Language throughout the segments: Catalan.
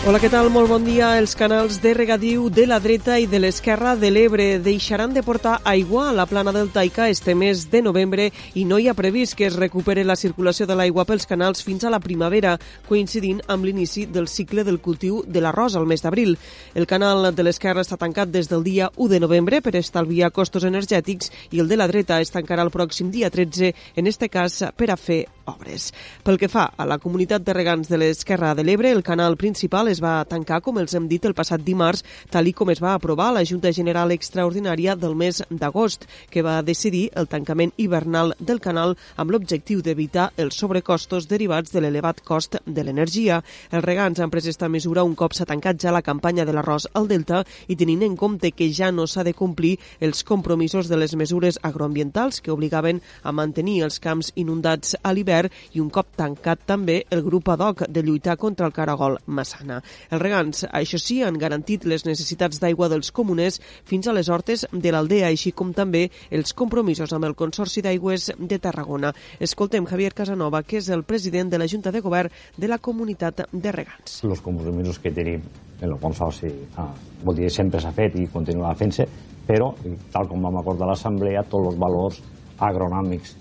Hola, què tal? Molt bon dia. Els canals de regadiu de la dreta i de l'esquerra de l'Ebre deixaran de portar aigua a la plana del Taica este mes de novembre i no hi ha previst que es recupere la circulació de l'aigua pels canals fins a la primavera, coincidint amb l'inici del cicle del cultiu de l'arròs al mes d'abril. El canal de l'esquerra està tancat des del dia 1 de novembre per estalviar costos energètics i el de la dreta es tancarà el pròxim dia 13, en este cas per a fer obres. Pel que fa a la comunitat de regants de l'Esquerra de l'Ebre, el canal principal es va tancar, com els hem dit, el passat dimarts, tal i com es va aprovar la Junta General Extraordinària del mes d'agost, que va decidir el tancament hivernal del canal amb l'objectiu d'evitar els sobrecostos derivats de l'elevat cost de l'energia. Els regants han pres esta mesura un cop s'ha tancat ja la campanya de l'arròs al Delta i tenint en compte que ja no s'ha de complir els compromisos de les mesures agroambientals que obligaven a mantenir els camps inundats a l'hivern govern i un cop tancat també el grup ad hoc de lluitar contra el caragol Massana. Els regants, això sí, han garantit les necessitats d'aigua dels comuners fins a les hortes de l'Aldea, així com també els compromisos amb el Consorci d'Aigües de Tarragona. Escoltem Javier Casanova, que és el president de la Junta de Govern de la Comunitat de Regants. Els compromisos que tenim en el Consorci, ah, vol dir, sempre s'ha fet i continua fent-se, però, tal com vam acordar l'Assemblea, tots els valors agronòmics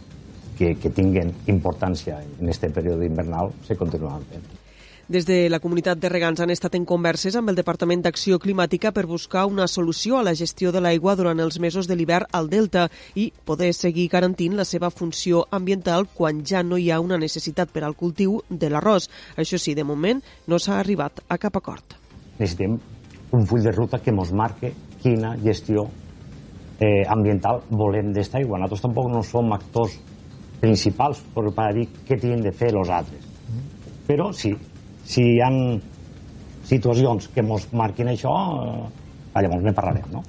que, que tinguen importància en aquest període invernal se continuen fent. Des de la comunitat de regants han estat en converses amb el Departament d'Acció Climàtica per buscar una solució a la gestió de l'aigua durant els mesos de l'hivern al Delta i poder seguir garantint la seva funció ambiental quan ja no hi ha una necessitat per al cultiu de l'arròs. Això sí, de moment no s'ha arribat a cap acord. Necessitem un full de ruta que ens marque quina gestió eh, ambiental volem d'esta aigua. Nosaltres tampoc no som actors principals per dir què tenen de fer els altres. Però sí, si hi ha situacions que ens marquin això, eh, llavors ne parlarem, no?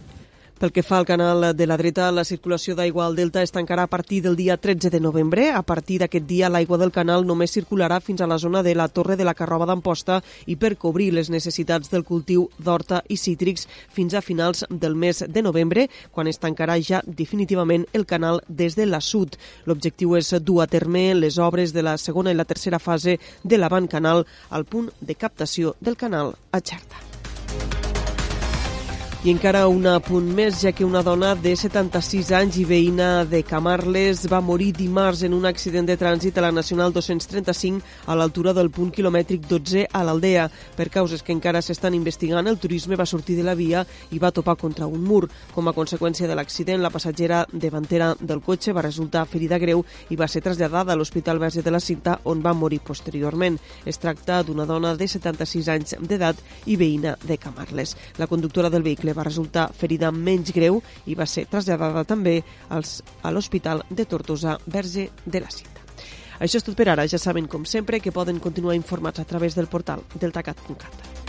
Pel que fa al canal de la dreta, la circulació d'aigua al Delta es tancarà a partir del dia 13 de novembre. A partir d'aquest dia, l'aigua del canal només circularà fins a la zona de la Torre de la Carroba d'Amposta i per cobrir les necessitats del cultiu d'horta i cítrics fins a finals del mes de novembre, quan es tancarà ja definitivament el canal des de la sud. L'objectiu és dur a terme les obres de la segona i la tercera fase de l'avant canal al punt de captació del canal a Xerta. I encara un apunt més, ja que una dona de 76 anys i veïna de Camarles va morir dimarts en un accident de trànsit a la Nacional 235 a l'altura del punt quilomètric 12 a l'Aldea. Per causes que encara s'estan investigant, el turisme va sortir de la via i va topar contra un mur. Com a conseqüència de l'accident, la passatgera davantera del cotxe va resultar ferida greu i va ser traslladada a l'Hospital Verge de la Cinta, on va morir posteriorment. Es tracta d'una dona de 76 anys d'edat i veïna de Camarles. La conductora del vehicle va resultar ferida menys greu i va ser traslladada també als, a l'Hospital de Tortosa Verge de la Cinta. Això és tot per ara. Ja saben, com sempre, que poden continuar informats a través del portal deltacat.cat.